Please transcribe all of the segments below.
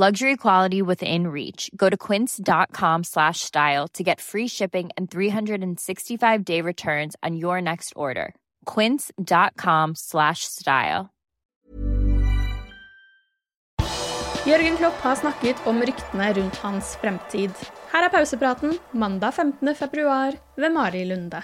Luxury quality within reach. Go to quince.com slash style to get free shipping and 365-day returns on your next order. quince.com slash style. Jørgen Klopp har snakket om ryktene rundt hans fremtid. Her er pausepraten mandag 15. februar ved Mari Lunde.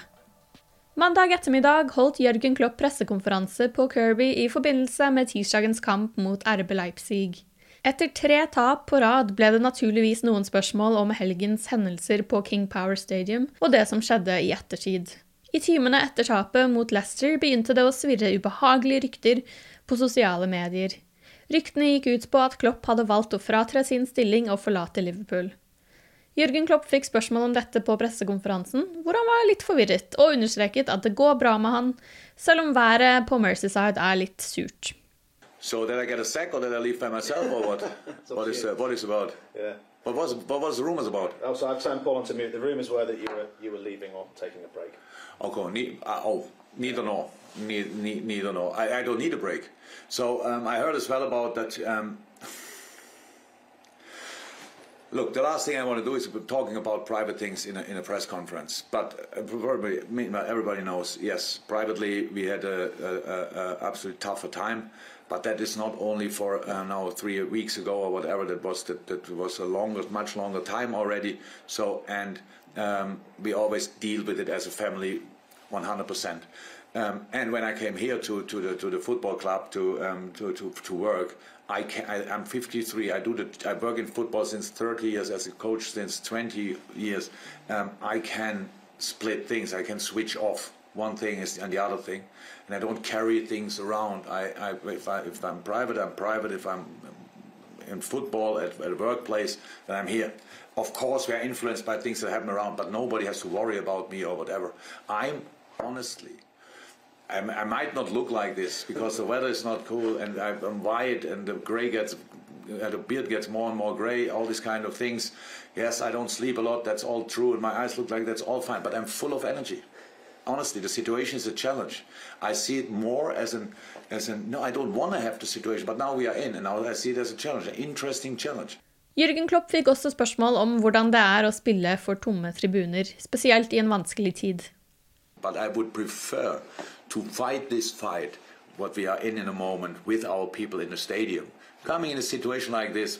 Mandag ettermiddag holdt Jørgen Klopp pressekonferanse på Kirby i forbindelse med tirsdagens kamp mot RB Leipzig. Etter tre tap på rad ble det naturligvis noen spørsmål om helgens hendelser på King Power Stadium og det som skjedde i ettertid. I timene etter tapet mot Leicester begynte det å svirre ubehagelige rykter på sosiale medier. Ryktene gikk ut på at Klopp hadde valgt å fratre sin stilling og forlate Liverpool. Jørgen Klopp fikk spørsmål om dette på pressekonferansen, hvor han var litt forvirret og understreket at det går bra med han, selv om været på Mercyside er litt surt. So did I get a sack or did I leave by myself or what? what is uh, what is about? Yeah. What was what was the rumors about? Oh, so I've sent Paul on to mute. The rumours were that you were you were leaving or taking a break. Okay, ne- uh, oh, neither nor. Ne- ne- neither nor. I, I don't need a break. So um, I heard as well about that. Um, look, the last thing I want to do is talking about private things in a, in a press conference. But uh, everybody, everybody knows, yes, privately we had a, a, a, a absolutely tougher time. But that is not only for uh, now three weeks ago or whatever that was. That, that was a longer, much longer time already. So and um, we always deal with it as a family, 100%. Um, and when I came here to, to the to the football club to um, to, to, to work, I can, I, am 53. I do the I work in football since 30 years as a coach since 20 years. Um, I can split things. I can switch off. One thing is and the other thing, and I don't carry things around. I, I if I if I'm private, I'm private. If I'm in football at, at a workplace, then I'm here. Of course, we are influenced by things that happen around, but nobody has to worry about me or whatever. I'm honestly I, I, might not look like this because the weather is not cool and I, am white and the gray gets, uh, the beard gets more and more gray, all these kind of things. Yes, I don't sleep a lot, that's all true, and my eyes look like that's all fine, but I'm full of energy. Honestly, the situation is a challenge. I see it more as an, as an, no, I don't want to have the situation, but now we are in, and now I see it as a challenge, an interesting challenge. Jørgen Klopp fikk også spørsmål om hvordan det er å spille for tomme tribuner, spesielt i en vanskelig tid. But I would prefer to fight this fight, what we are in in a moment, with our people in the stadium. Coming in a situation like this,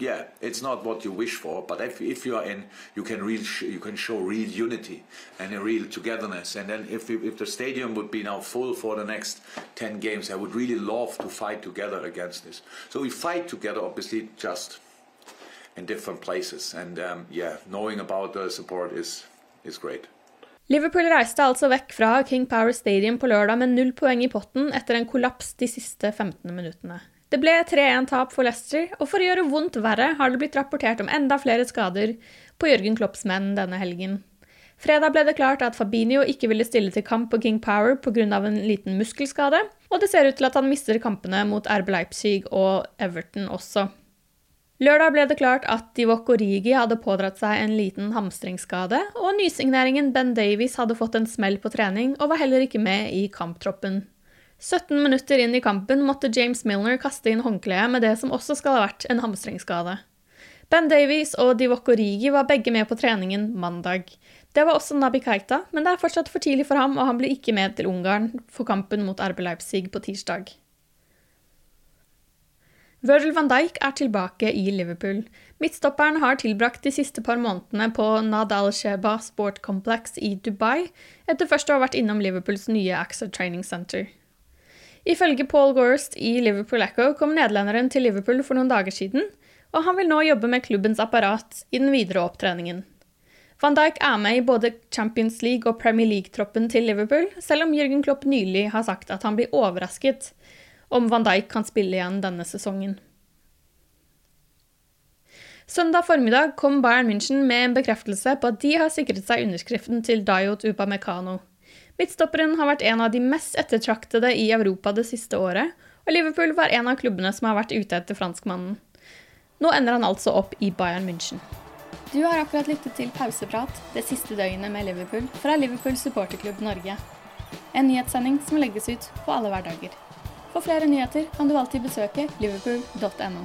yeah, it's not what you wish for, but if, if you are in, you can real you can show real unity and a real togetherness. And then if if the stadium would be now full for the next ten games, I would really love to fight together against this. So we fight together, obviously, just in different places. And um, yeah, knowing about the support is is great. Liverpool reiste altså vekk fra King Power Stadium på lørdag med null poeng i potten etter en kollaps de siste 15 minuttene. Det ble 3-1-tap for Leicester, og for å gjøre vondt verre har det blitt rapportert om enda flere skader på Jørgen Klopps menn denne helgen. Fredag ble det klart at Fabinho ikke ville stille til kamp på King Power pga. en liten muskelskade, og det ser ut til at han mister kampene mot RB Leipzig og Everton også. Lørdag ble det klart at Divok Origi hadde pådratt seg en liten hamstringsskade, og nysigneringen Ben Davies hadde fått en smell på trening og var heller ikke med i kamptroppen. 17 minutter inn i kampen måtte James Milner kaste inn håndkleet med det som også skal ha vært en hamstringsskade. Ben Davies og Divok Rigi var begge med på treningen mandag. Det var også Nabi Keita, men det er fortsatt for tidlig for ham, og han blir ikke med til Ungarn for kampen mot RB Leipzig på tirsdag. Virgil van Dijk er tilbake i Liverpool. Midtstopperen har tilbrakt de siste par månedene på Nadal Sheba Sport Complex i Dubai, etter først å ha vært innom Liverpools nye Axel Training Center. Ifølge Paul Gorst i Liverpool Echo kom nederlenderen til Liverpool for noen dager siden, og han vil nå jobbe med klubbens apparat i den videre opptreningen. Van Dijk er med i både Champions League og Premier League-troppen til Liverpool, selv om Jørgen Klopp nylig har sagt at han blir overrasket om van Dijk kan spille igjen denne sesongen. Søndag formiddag kom Bayern München med en bekreftelse på at de har sikret seg underskriften til Dayot Upamecano. Midtstopperen har vært en av de mest ettertraktede i Europa det siste året, og Liverpool var en av klubbene som har vært ute etter franskmannen. Nå ender han altså opp i Bayern München. Du har akkurat lyttet til Pauseprat det siste døgnet med Liverpool fra Liverpool supporterklubb Norge. En nyhetssending som legges ut på alle hverdager. For flere nyheter kan du alltid besøke liverpool.no.